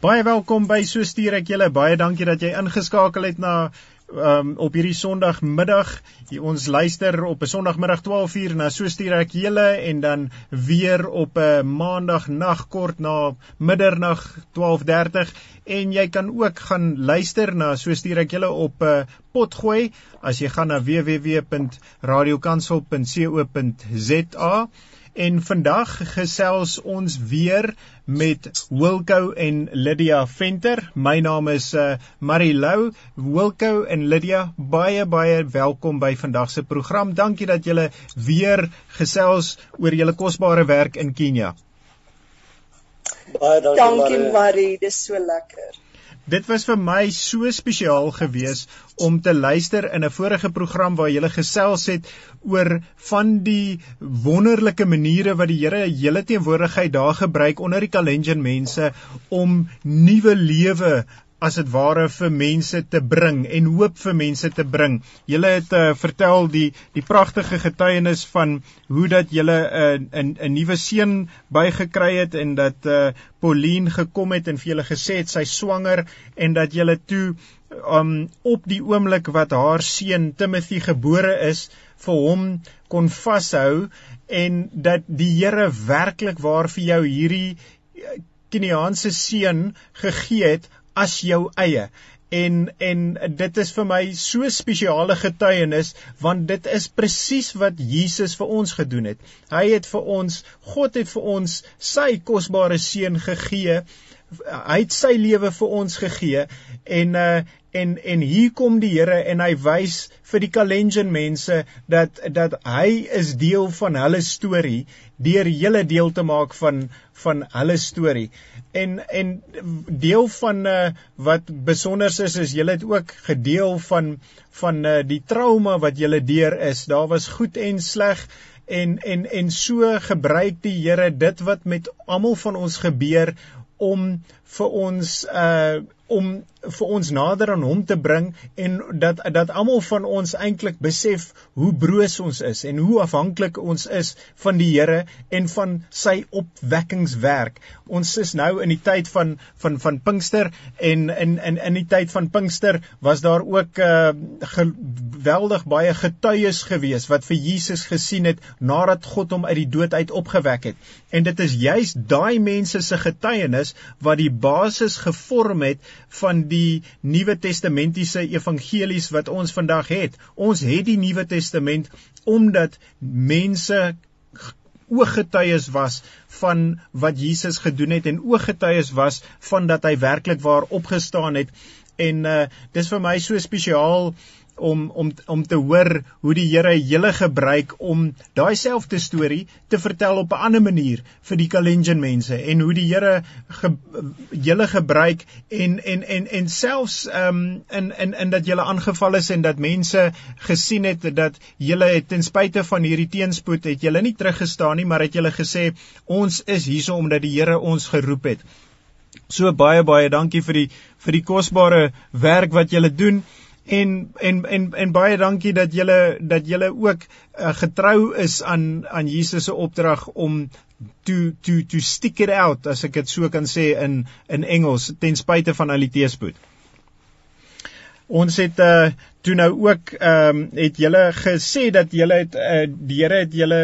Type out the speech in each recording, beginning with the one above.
Baie welkom by So stuur ek julle. Baie dankie dat jy ingeskakel het na um, op hierdie Sondagmiddag. Ons luister op 'n Sondagmiddag 12:00 na So stuur ek julle en dan weer op 'n Maandag nag kort na middernag 12:30 en jy kan ook gaan luister na So stuur ek julle op 'n uh, potgooi as jy gaan na www.radiokansel.co.za En vandag gesels ons weer met Wilko en Lydia Venter. My naam is uh, Marie Lou. Wilko en Lydia, baie baie welkom by vandag se program. Dankie dat julle weer gesels oor julle kosbare werk in Kenia. Baie dankie, dankie Marie. Marie, dis so lekker. Dit was vir my so spesiaal gewees om te luister in 'n vorige program waar jy gesels het oor van die wonderlike maniere wat die Here hele teenwoordigheid daar gebruik onder die Kalenjin mense om nuwe lewe as dit ware vir mense te bring en hoop vir mense te bring. Julle het uh, vertel die die pragtige getuienis van hoe dat julle 'n uh, 'n 'n nuwe seun bygekry het en dat uh, Pauline gekom het en vir julle gesê het sy swanger en dat julle toe um op die oomblik wat haar seun Timothy gebore is vir hom kon vashou en dat die Here werklik waar vir jou hierdie Keniaanse seun gegee het as jou eie en en dit is vir my so spesiale getuienis want dit is presies wat Jesus vir ons gedoen het. Hy het vir ons God het vir ons sy kosbare seun gegee. Hy het sy lewe vir ons gegee en uh en en hier kom die Here en hy wys vir die Kalenjin mense dat dat hy is deel van hulle storie deur hulle deel te maak van van hulle storie. En en deel van uh, wat besonder is is julle het ook gedeel van van uh, die trauma wat julle deur is. Daar was goed en sleg en en en so gebruik die Here dit wat met almal van ons gebeur om vir ons uh om vir ons nader aan hom te bring en dat dat almal van ons eintlik besef hoe broos ons is en hoe afhanklik ons is van die Here en van sy opwekkingswerk. Ons is nou in die tyd van van van Pinkster en in in in die tyd van Pinkster was daar ook uh geweldig baie getuies gewees wat vir Jesus gesien het nadat God hom uit die dood uit opgewek het. En dit is juis daai mense se getuienis wat die basis gevorm het van die Nuwe Testamentiese evangelies wat ons vandag het. Ons het die Nuwe Testament omdat mense ooggetuies was van wat Jesus gedoen het en ooggetuies was van dat hy werklik waar opgestaan het en uh, dis vir my so spesiaal om om om te hoor hoe die Here julle gebruik om daai selfde storie te vertel op 'n ander manier vir die Kalenjin mense en hoe die Here ge, julle gebruik en en en en selfs um in in in dat julle aangeval is en dat mense gesien het dat julle het ten spyte van hierdie teenspoed het julle nie teruggestaan nie maar het julle gesê ons is hierso omdat die Here ons geroep het. So baie baie dankie vir die vir die kosbare werk wat julle doen en en en en baie dankie dat julle dat julle ook uh, getrou is aan aan Jesus se opdrag om to to to stick it out as ek dit so kan sê in in Engels ten spyte van al die teëspoed. Ons het uh toe nou ook ehm um, het julle gesê dat julle het uh, die Here het julle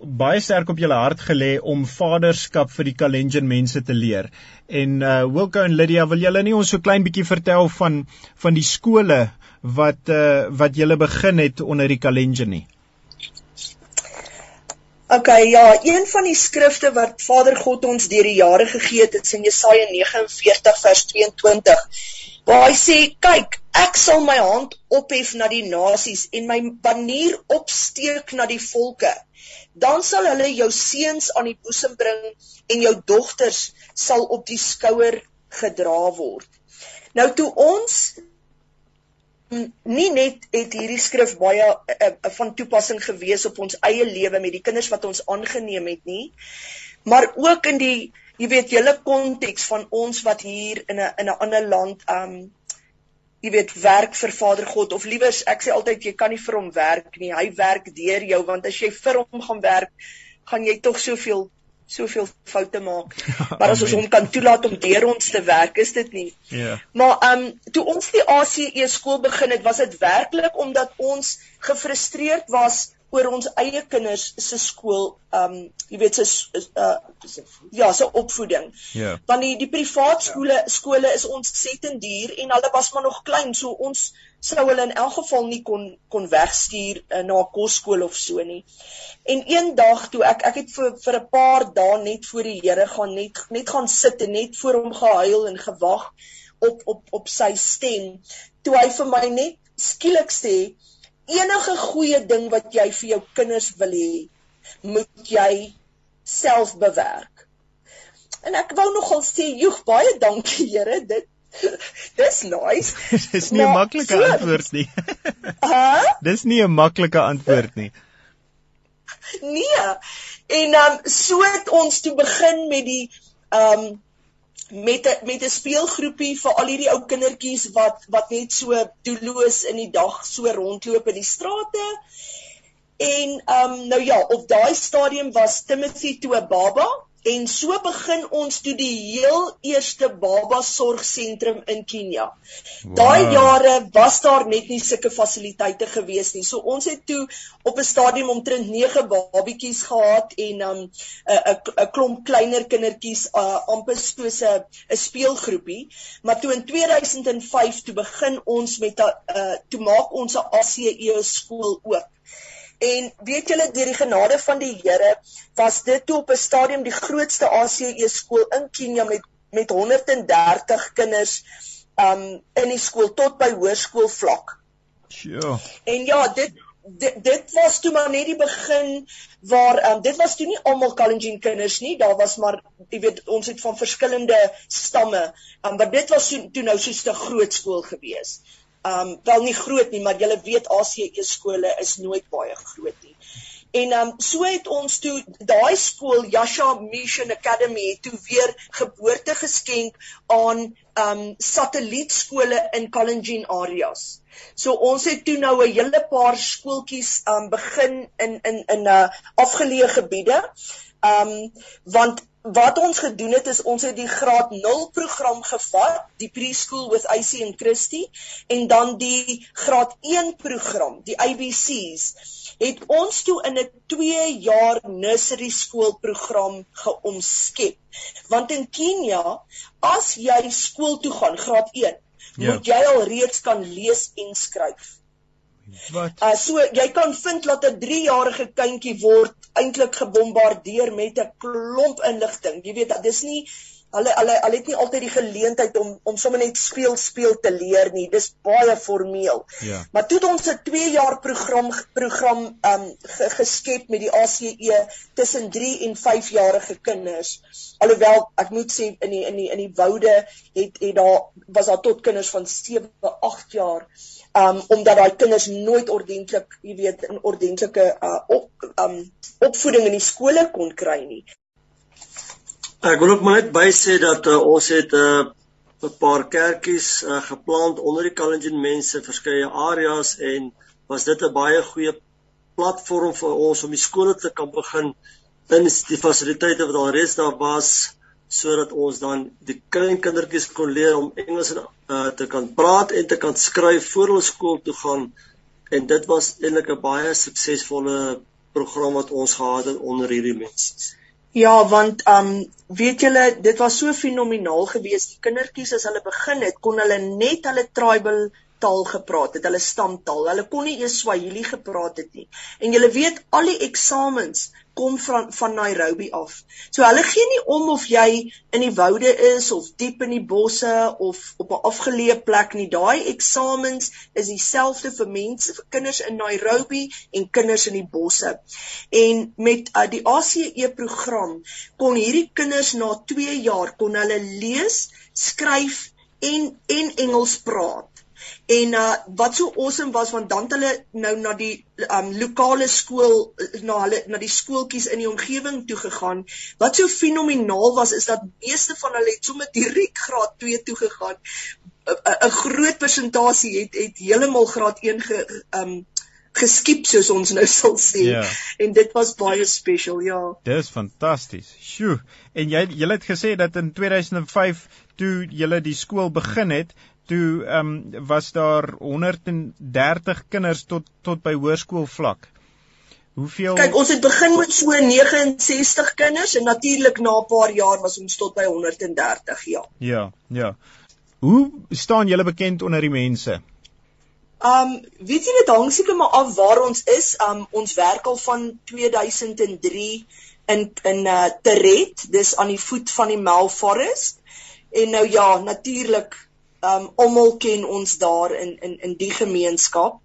baie sterk op julle hart gelê om vaderskap vir die Kalenjin mense te leer. En uh Wilko en Lydia, wil julle nie ons so klein bietjie vertel van van die skole wat uh wat julle begin het onder die Kalenjin nie? OK, ja, een van die skrifte wat Vader God ons deur die jare gegee het, is in Jesaja 49 vers 22 waar hy sê kyk ek sal my hand ophef na die nasies en my banier opsteek na die volke. Dan sal hulle jou seuns aan die boesem bring en jou dogters sal op die skouer gedra word. Nou toe ons nie net het hierdie skrif baie uh, van toepassing gewees op ons eie lewe met die kinders wat ons aangeneem het nie maar ook in die jy weet julle konteks van ons wat hier in 'n in 'n ander land um jy weet werk vir Vader God of liewers ek sê altyd jy kan nie vir hom werk nie hy werk deur jou want as jy vir hom gaan werk gaan jy tog soveel soveel foute maak. Maar as ons hom kan toelaat om deur ons te werk, is dit nie. Ja. Maar ehm um, toe ons die ACE skool begin het, was dit werklik omdat ons gefrustreerd was oor ons eie kinders se skool, um, jy weet se uh ja, se opvoeding. Ja. Want die die privaat skole skole is ontsettend duur en hulle was maar nog klein, so ons sou hulle in elk geval nie kon kon wegstuur uh, na 'n kosskool of so nie. En eendag toe ek ek het vir vir 'n paar dae net voor die Here gaan net net gaan sit en net voor hom gehuil en gewag op op op sy stem, toe hy vir my net skielik sê enige goeie ding wat jy vir jou kinders wil hê, moet jy self bewerk. En ek wou nogal sê, "Joeg, baie dankie, Here, dit dis nice." dis nie 'n maklike so, antwoord nie. Dis nie 'n maklike antwoord nie. Nee. En dan um, so het ons toe begin met die ehm um, met 'n met 'n speelgroepie vir al hierdie ou kindertjies wat wat net so doelloos in die dag so rondloop in die strate. En ehm um, nou ja, op daai stadium was Timothy toe 'n baba En so begin ons toe die heel eerste baba sorgsentrum in Kenia. Wow. Daai jare was daar net nie sulke fasiliteite gewees nie. So ons het toe op 'n stadium omtrent 9 babietjies gehad en 'n um, 'n 'n klomp kleiner kindertjies uh, amper soos 'n 'n speelgroepie. Maar toe in 2005 toe begin ons met 'n uh, toe maak ons 'n ACE skool oop. En weet julle deur die genade van die Here was dit toe op 'n stadium die grootste ACE skool in Kenia met met 130 kinders um in die skool tot by hoërskool vlak. Ja. En ja, dit dit dit was toe maar net die begin waar um dit was toe nie almal Kalenjin kinders nie, daar was maar jy weet ons het van verskillende stamme. Um maar dit was toe, toe nou soos 'n groot skool gewees um wel nie groot nie, maar julle weet ACE skole is nooit baie groot nie. En um so het ons toe daai skool Yasha Mission Academy toe weer geboorte geskenk aan um satellietskole in Kalenjin areas. So ons het toe nou 'n hele paar skooltjies um begin in in in 'n uh, afgeleë gebiede. Um want wat ons gedoen het is ons het die graad 0 program gevat, die preschool with AC en Christie en dan die graad 1 program, die ABC's, het ons toe in 'n 2 jaar nursery skool program geomskep. Want in Kenia, as jy skool toe gaan, graad 1, ja. moet jy al reeds kan lees en skryf. Wat? Uh, so jy kan vind dat 'n 3-jarige kindjie word eintlik gebombardeer met 'n klomp inligting. Jy weet, dis nie hulle hulle hulle het nie altyd die geleentheid om om sommer net speel speel te leer nie. Dis baie formeel. Ja. Maar toe het ons 'n 2 jaar program program um geskep met die ACE tussen 3 en 5 jarige kinders. Alhoewel ek moet sê in die in die in die woude het het daar was daar tot kinders van 7, 8 jaar um omdat daai kinders nooit ordentlik, jy weet, 'n ordentlike uh op um opvoeding in die skole kon kry nie. Ek wil ook maar net by sê dat uh, ons het 'n uh, paar kerkies uh, geplant onder die Kalenjin mense verskeie areas en was dit 'n baie goeie platform vir ons om die skole te kan begin in die fasiliteite wat al reeds daar was sodat ons dan die klein kindertjies kon leer om Engels en, uh, te kan praat en te kan skryf voor hulle skool toe gaan en dit was eintlik 'n baie suksesvolle program wat ons gehad het onder hierdie mense. Ja, want um weet julle, dit was so fenomenaal geweest. Die kindertjies as hulle begin het, kon hulle net hulle tribal taal gepraat het, hulle stamtaal. Hulle kon nie eers Swahili gepraat het nie. En julle weet al die eksamens kom van van Nairobi af. So hulle gee nie om of jy in die woude is of diep in die bosse of op 'n afgeleë plek nie. Daai eksamens is dieselfde vir mense, vir kinders in Nairobi en kinders in die bosse. En met uh, die ACE program kon hierdie kinders na 2 jaar kon hulle lees, skryf en en Engels praat. En uh wat so awesome was want dan hulle nou na die um lokale skool na hulle na die skooltjies in die omgewing toe gegaan. Wat so fenomenaal was is dat meeste van hulle het sommer direk graad 2 toe gegaan. 'n groot persentasie het het heeltemal graad 1 ge um geskiep soos ons nou sal sê. Ja. En dit was baie special, ja. Dis fantasties. Sjoe. En jy jy het gesê dat in 2005 toe jy die skool begin het, toe ehm um, was daar 130 kinders tot tot by hoërskoolvlak. Hoeveel Kyk, ons het begin met so 69 kinders en natuurlik na 'n paar jaar was ons tot by 130, ja. Ja, ja. Hoe staan julle bekend onder die mense? Um weet jy dit hang seker maar af waar ons is. Um ons werk al van 2003 in in uh Teret, dis aan die voet van die Mel Forest. En nou ja, natuurlik um almal ken ons daar in in in die gemeenskap.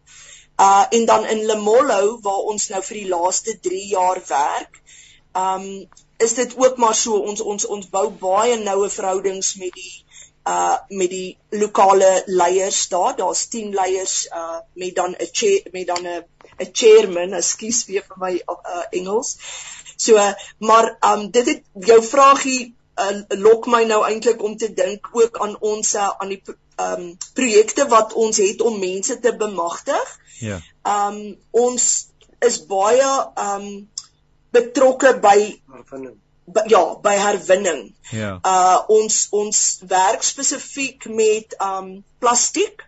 Uh en dan in Lemollo waar ons nou vir die laaste 3 jaar werk. Um is dit ook maar so ons ons ons bou baie noue verhoudings met die uh met die lokale leiers daar. Daar's 10 leiers uh met dan 'n met dan 'n 'n chairman, ekskuus weer vir my uh, Engels. So uh, maar um dit het jou vragie uh, lok my nou eintlik om te dink ook aan ons uh, aan die um projekte wat ons het om mense te bemagtig. Ja. Um ons is baie um betrokke by herwinning ja by herwinning. Ja. Uh ons ons werk spesifiek met um plastiek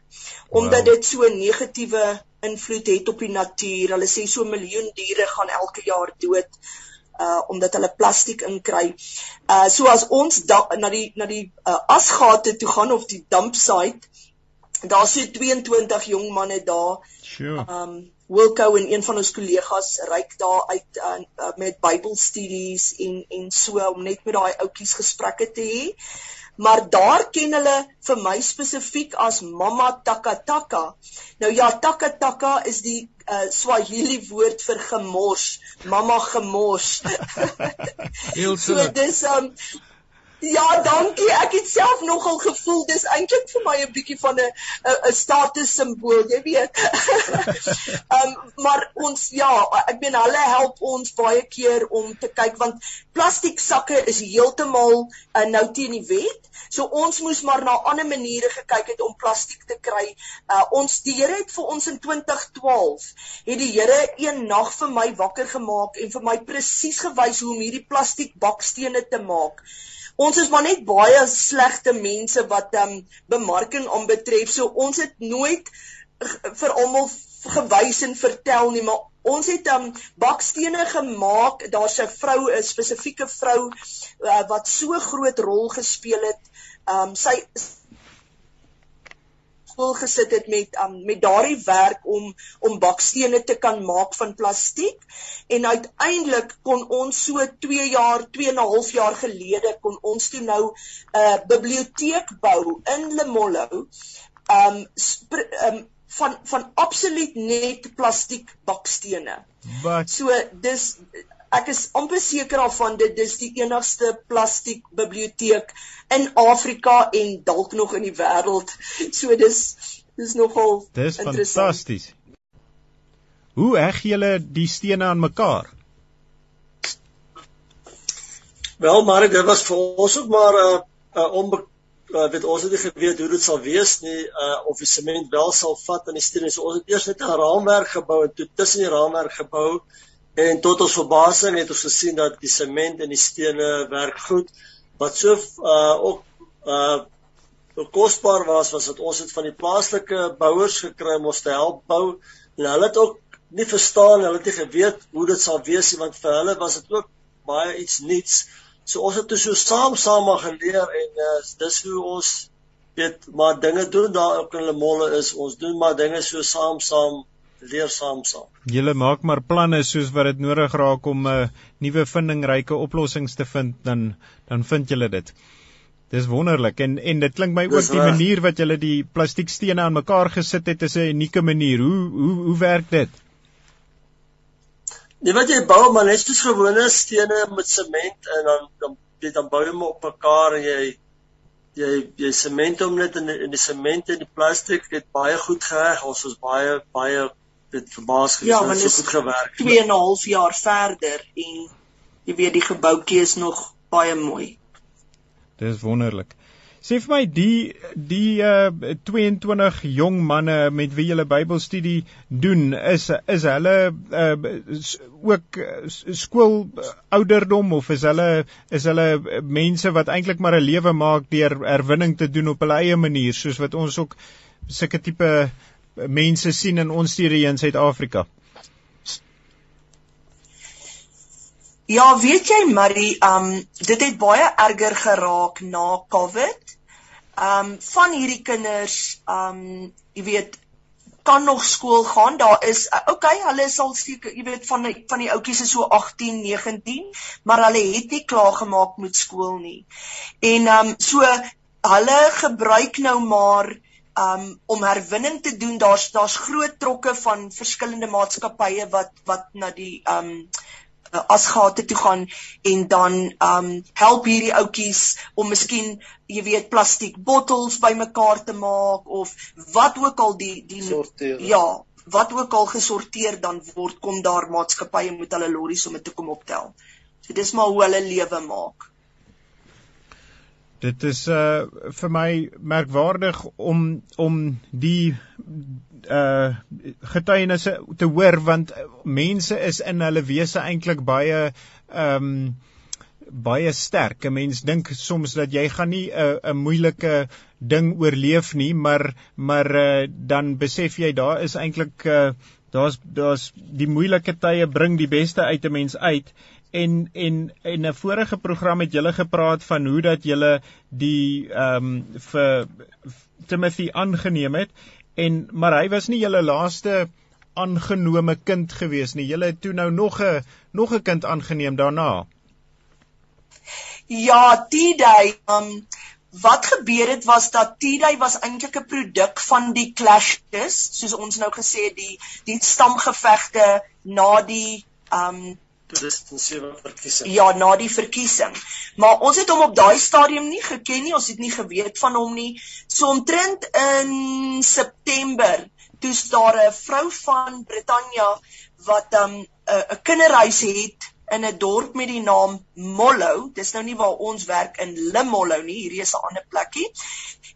omdat wow. dit so 'n negatiewe invloed het op die natuur. Hulle sê so 'n miljoen diere gaan elke jaar dood uh omdat hulle plastiek inkry. Uh so as ons da, na die na die uh, asgate toe gaan of die dump site, daar's so 22 jong manne daar. Sure. Um Wilco en een van ons kollegas reik daar uit uh, uh, met Bybelstudies en en so om net met daai ouetjies gesprekke te hê. Maar daar ken hulle vir my spesifiek as Mama Takataka. Nou ja, Takataka is die uh, Swahili woord vir gemors, Mama gemors. So dis um Ja, dankie. Ek het self nogal gevoel dis eintlik vir my 'n bietjie van 'n 'n status simbool, jy weet. Ehm um, maar ons ja, ek meen hulle help ons baie keer om te kyk want plastiek sakke is heeltemal uh, nou teen die wet. So ons moes maar na ander maniere gekyk het om plastiek te kry. Uh ons die Here het vir ons in 2012 het die Here een nag vir my wakker gemaak en vir my presies gewys hoe om hierdie plastiek bakstene te maak ons is maar net baie slegte mense wat ehm um, bemarking aanbetref. So ons het nooit vir almal gewys en vertel nie, maar ons het um, bakstene gemaak. Daar's 'n vrou, 'n spesifieke vrou uh, wat so groot rol gespeel het. Um, sy skool gesit het met um, met daardie werk om om bakstene te kan maak van plastiek en uiteindelik kon ons so 2 jaar 2 en 'n half jaar gelede kon ons toe nou 'n uh, biblioteek bou in Lemollo um um van van absoluut net plastiek bakstene. Wat? So dis ek is amper seker daarvan dit dis die enigste plastiek biblioteek in Afrika en dalk nog in die wêreld. So dis dis nogal Dis fantasties. Hoe heg julle die stene aan mekaar? Wel, maar dit was vir ons ook maar 'n uh, uh, onbe uh, weet ons het nie geweet hoe dit sal wees nie uh, of die sement wel sal vat aan die stene. So ons het eers net 'n raamwerk gebou en toe tussen die raamwerk gebou En tot ons verbasing het ons gesien dat die sement en die stene werk goed. Wat so uh ook uh kosbaar was was dat ons het van die plaaslike bouers gekry om ons te help bou. En hulle het ook nie verstaan, hulle het nie geweet hoe dit sal wees want vir hulle was dit ook baie iets nuuts. So ons het toe so saam saam geleer en uh, dis hoe ons weet maar dinge doen daar op in Lemolle is. Ons doen maar dinge so saam saam leer saam saam. Julle maak maar planne soos wat dit nodig raak om 'n uh, nuwe vindingryke oplossings te vind, dan dan vind julle dit. Dis wonderlik en en dit klink my ook die manier wat julle die plastiekstene aan mekaar gesit het is 'n unieke manier. Hoe hoe hoe werk dit? Nee, wat jy bou maar net soos gewone stene met sement en dan dan dit dan bou jy hom op mekaar en jy jy jy sement hom net in in die sement en die plastiek het baie goed geheg. Ons was baie baie dit verbaas gesien ja, so goed gewerk. 2 en 'n half jaar verder en jy weet die gebouetjie is nog baie mooi. Dis wonderlik. Sê vir my die die uh 22 jong manne met wie jy Bybelstudie doen is is hulle uh ook skool ouderdom of is hulle is hulle mense wat eintlik maar 'n lewe maak deur herwinning te doen op hulle eie manier soos wat ons ook sulke tipe mense sien in ons stede in Suid-Afrika. Ja, weet jy Marie, um dit het baie erger geraak na COVID. Um van hierdie kinders, um jy weet, kan nog skool gaan. Daar is uh, okay, hulle sal seker, jy weet, van die, van die ouetjies is so 18, 19, maar hulle het nie klaar gemaak met skool nie. En um so hulle gebruik nou maar um om herwinning te doen. Daar's daar's groot trokke van verskillende maatskappye wat wat na die um uh, asgate toe gaan en dan um help hierdie ouetjies om miskien jy weet plastiek bottels bymekaar te maak of wat ook al die die sorteer. Ja, wat ook al gesorteer dan word kom daar maatskappye met hulle lorries om dit te kom optel. So dis maar hoe hulle lewe maak. Dit is uh vir my merkwaardig om om die uh getuienisse te hoor want mense is in hulle wese eintlik baie ehm um, baie sterk. 'n Mens dink soms dat jy gaan nie 'n 'n moeilike ding oorleef nie, maar maar uh, dan besef jy daar is eintlik uh daar's daar's die moeilike tye bring die beste uit 'n mens uit en en in 'n vorige program het julle gepraat van hoe dat julle die ehm um, vir Timothy aangeneem het en maar hy was nie julle laaste aangenome kind gewees nie. Julle het toe nou nog 'n nog 'n kind aangeneem daarna. Ja, T-Day, um wat gebeur het was dat T-Day was eintlik 'n produk van die clashes, soos ons nou gesê het, die die stamgevegte na die um 2007 verkiesing. Ja, na die verkiesing. Maar ons het hom op daai stadium nie geken nie, ons het nie geweet van hom nie. So omtrent in September, toe's daar 'n vrou van Britannia wat 'n um, 'n kinderhuis het in 'n dorp met die naam Mollo. Dis nou nie waar ons werk in Limollo nie, hierdie is 'n ander plekkie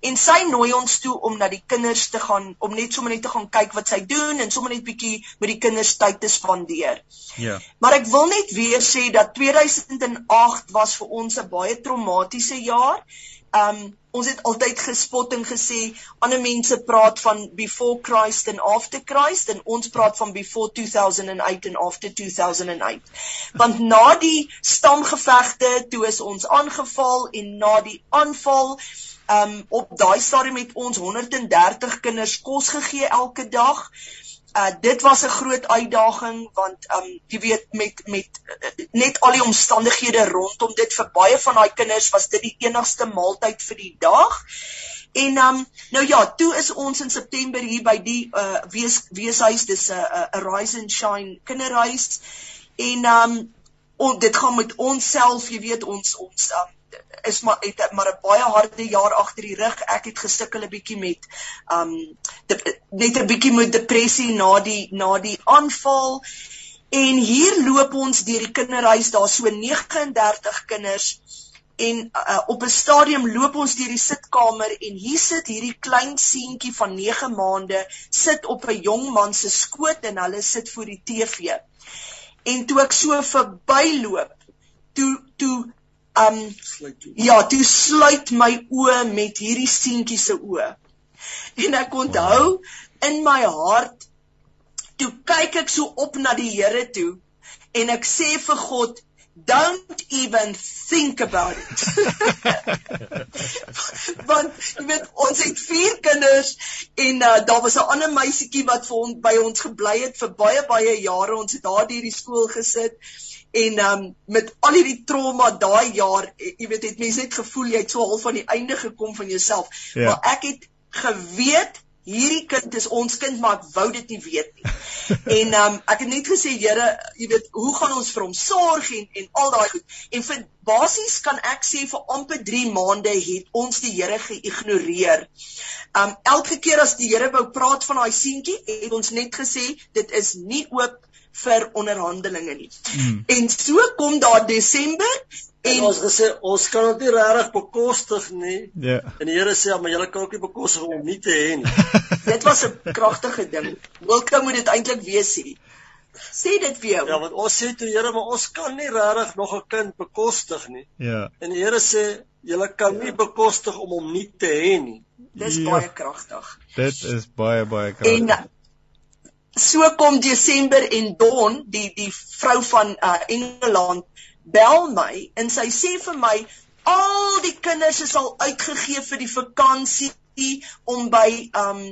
en sy nooi ons toe om na die kinders te gaan om net sommer net te gaan kyk wat sy doen en sommer net bietjie met die kinders tyd te spandeer. Ja. Maar ek wil net weer sê dat 2008 was vir ons 'n baie traumatiese jaar. Um ons het altyd gespot en gesê ander mense praat van before Christ en after Christ en ons praat van before 2008 en after 2008. Want na die stamgevegte toe is ons aangeval en na die aanval Um op daai stadium het ons 130 kinders kos gegee elke dag. Uh dit was 'n groot uitdaging want um jy weet met met uh, net al die omstandighede rondom dit vir baie van daai kinders was dit die enigste maaltyd vir die dag. En um nou ja, toe is ons in September hier by die uh wees weeshuis, dis 'n uh, 'n Rise and Shine kinderhuis. En um on, dit gaan met ons self, jy weet ons ons um, is maar het maar 'n baie harde jaar agter die rug. Ek het gesukkel 'n bietjie met um net 'n bietjie met depressie na die na die aanval. En hier loop ons deur die kinderhuis, daar so 39 kinders en uh, op 'n stadium loop ons deur die sitkamer en hier sit hierdie klein seentjie van 9 maande sit op 'n jong man se skoot en hulle sit voor die TV. En toe ek so verbyloop, toe toe um ja, toe sluit my oë met hierdie seentjie se oë. En ek onthou in my hart toe kyk ek so op na die Here toe en ek sê vir God don't even think about it. Want jy weet ons het vier kinders en uh, daar was 'n ander meisietjie wat vir ons by ons gebly het vir baie baie jare. Ons het daar deur die skool gesit en um, met al hierdie trauma daai jaar eh, jy weet het mense net gevoel jy het so half van die einde gekom van jouself ja. maar ek het geweet hierdie kind is ons kind maar ek wou dit nie weet nie. En um, ek het net gesê Here jy weet hoe gaan ons vir hom sorg en en al daai goed? En vir basies kan ek sê vir amper 3 maande het ons die Here geïgnoreer. Um, elke keer as die Here wou praat van daai seentjie het ons net gesê dit is nie oop vir onderhandelinge nie. Mm. En so kom daar Desember En ons gesê ons kan dit nie regtig bekostig nie. Ja. En die Here sê maar julle kan ook nie bekostig om nie te hê nie. dit was 'n kragtige ding. Welke moet dit eintlik wees hier? Sê dit vir jou. Ja, want ons sê toe Here, maar ons kan nie regtig nog 'n kind bekostig nie. Ja. En die Here sê julle kan nie bekostig om hom nie te hê nie. Dis ja. baie kragtig. Dit is baie baie kragtig. En so kom Desember en Dawn, die die vrou van uh, Engeland bel my en sy sê vir my al die kinders is al uitgegee vir die vakansie om by um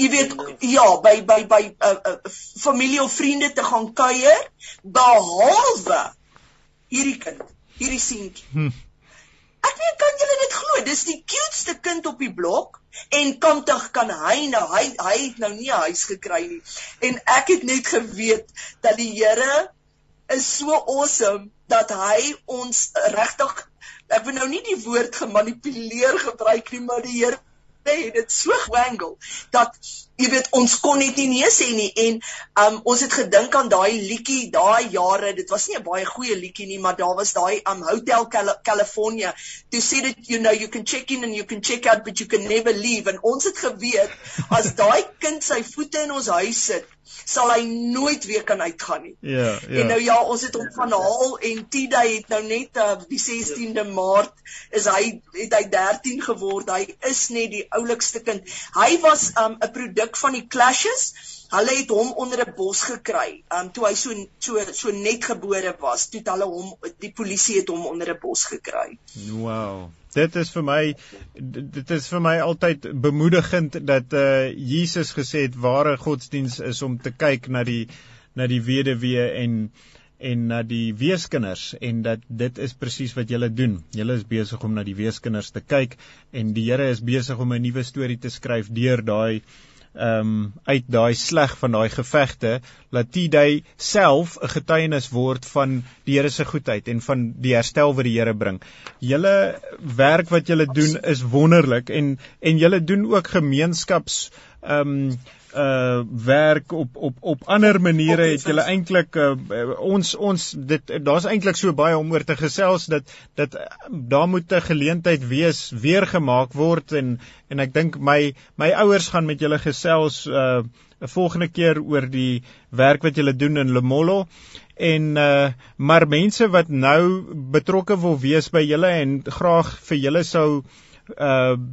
jy weet ja by by by uh, uh, familie of vriende te gaan kuier behalwe hierdie kind hierdie seentjie hm. Ek weet kan julle dit glo? Dis die cutest kind op die blok en kantig kan hy nou hy hy het nou nie 'n huis gekry nie. En ek het net geweet dat die Here is so awesome dat hy ons regtig ek wil nou nie die woord gemanipuleer gebruik nie maar die Here het dit so gewangle dat jy weet ons kon net nie nee sê nie en um, ons het gedink aan daai liedjie daai jare dit was nie 'n baie goeie liedjie nie maar daar was daai um, Hotel Cal California to say that you know you can check in and you can check out but you can never leave en ons het geweet as daai kind sy voete in ons huis sit sal hy nooit weer kan uitgaan nie. Ja, ja. En nou ja, ons het hom van haal en Tida het nou net uh, die 16de Maart is hy het hy 13 geword. Hy is net die oulikste kind. Hy was um, 'n um, produk van die Clashes. Hulle het hom onder 'n bos gekry. Um toe hy so so so net gebore was, toe hulle hom die polisie het hom onder 'n bos gekry. Wow dit is vir my dit is vir my altyd bemoedigend dat uh Jesus gesê het ware godsdiens is om te kyk na die na die weduwee en en na die weeskinders en dat dit is presies wat julle doen. Julle is besig om na die weeskinders te kyk en die Here is besig om 'n nuwe storie te skryf deur daai ehm um, uit daai sleg van daai gevegte laat Tidey self 'n getuienis word van die Here se goedheid en van die herstel wat die Here bring. Julle werk wat julle doen is wonderlik en en julle doen ook gemeenskaps ehm um, uh werk op op op ander maniere het julle eintlik uh, ons ons dit daar's eintlik so baie om oor te gesels dat dat daar moet 'n geleentheid wees weer gemaak word en en ek dink my my ouers gaan met julle gesels uh 'n volgende keer oor die werk wat julle doen in Lemollo en uh maar mense wat nou betrokke wil wees by julle en graag vir julle sou uh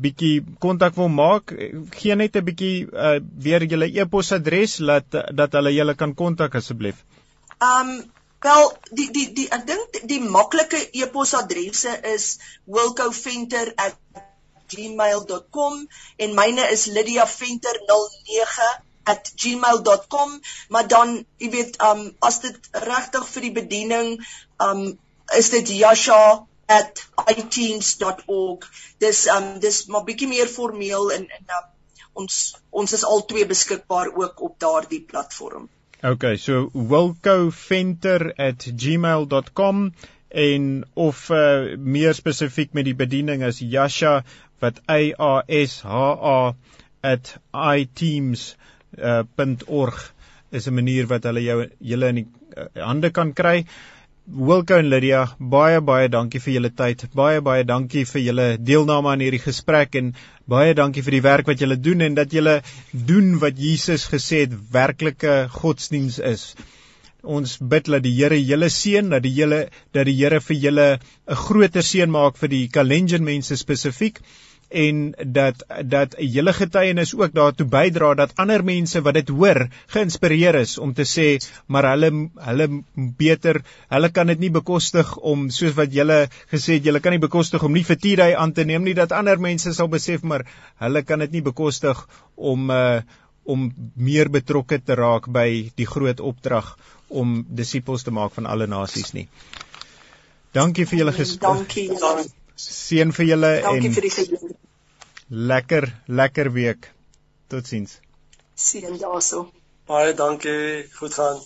bietjie kontak wil maak, gee net 'n bietjie uh weer julle e-posadres laat dat hulle julle kan kontak asseblief. Um wel die die die ek dink die maklike e-posadresse is wilcoventer@gmail.com en myne is lydiaventer09@gmail.com maar dan jy weet um as dit regtig vir die bediening um is dit Yasha at iteens.org. Dis um dis maar bietjie meer formeel en en um, ons ons is al twee beskikbaar ook op daardie platform. Okay, so wilcoventer@gmail.com en of uh, meer spesifiek met die bediening is Yasha wat A A S H A @iteams.org uh, is 'n manier wat hulle jou julle in die uh, hande kan kry. Wilko en Lydia, baie baie dankie vir julle tyd. Baie baie dankie vir julle deelname aan hierdie gesprek en baie dankie vir die werk wat julle doen en dat julle doen wat Jesus gesê het werklike godsdiens is. Ons bid dat die Here julle seën, dat die Here dat die Here vir julle 'n groter seën maak vir die Kalenjin mense spesifiek en dat dat julle getuienis ook daartoe bydra dat ander mense wat dit hoor geïnspireer is om te sê maar hulle hulle beter hulle kan dit nie bekostig om soos wat julle gesê het julle kan nie bekostig om nie vir Tiday aan te neem nie dat ander mense sal besef maar hulle kan dit nie bekostig om uh, om meer betrokke te raak by die groot opdrag om disippels te maak van alle nasies nie. Dankie vir julle gespreek. Dankie. Seën vir julle en Dankie vir die geleentheid. Lekker, lekker week. Totsiens. Seën daarso. Baie dankie. Goed gaan.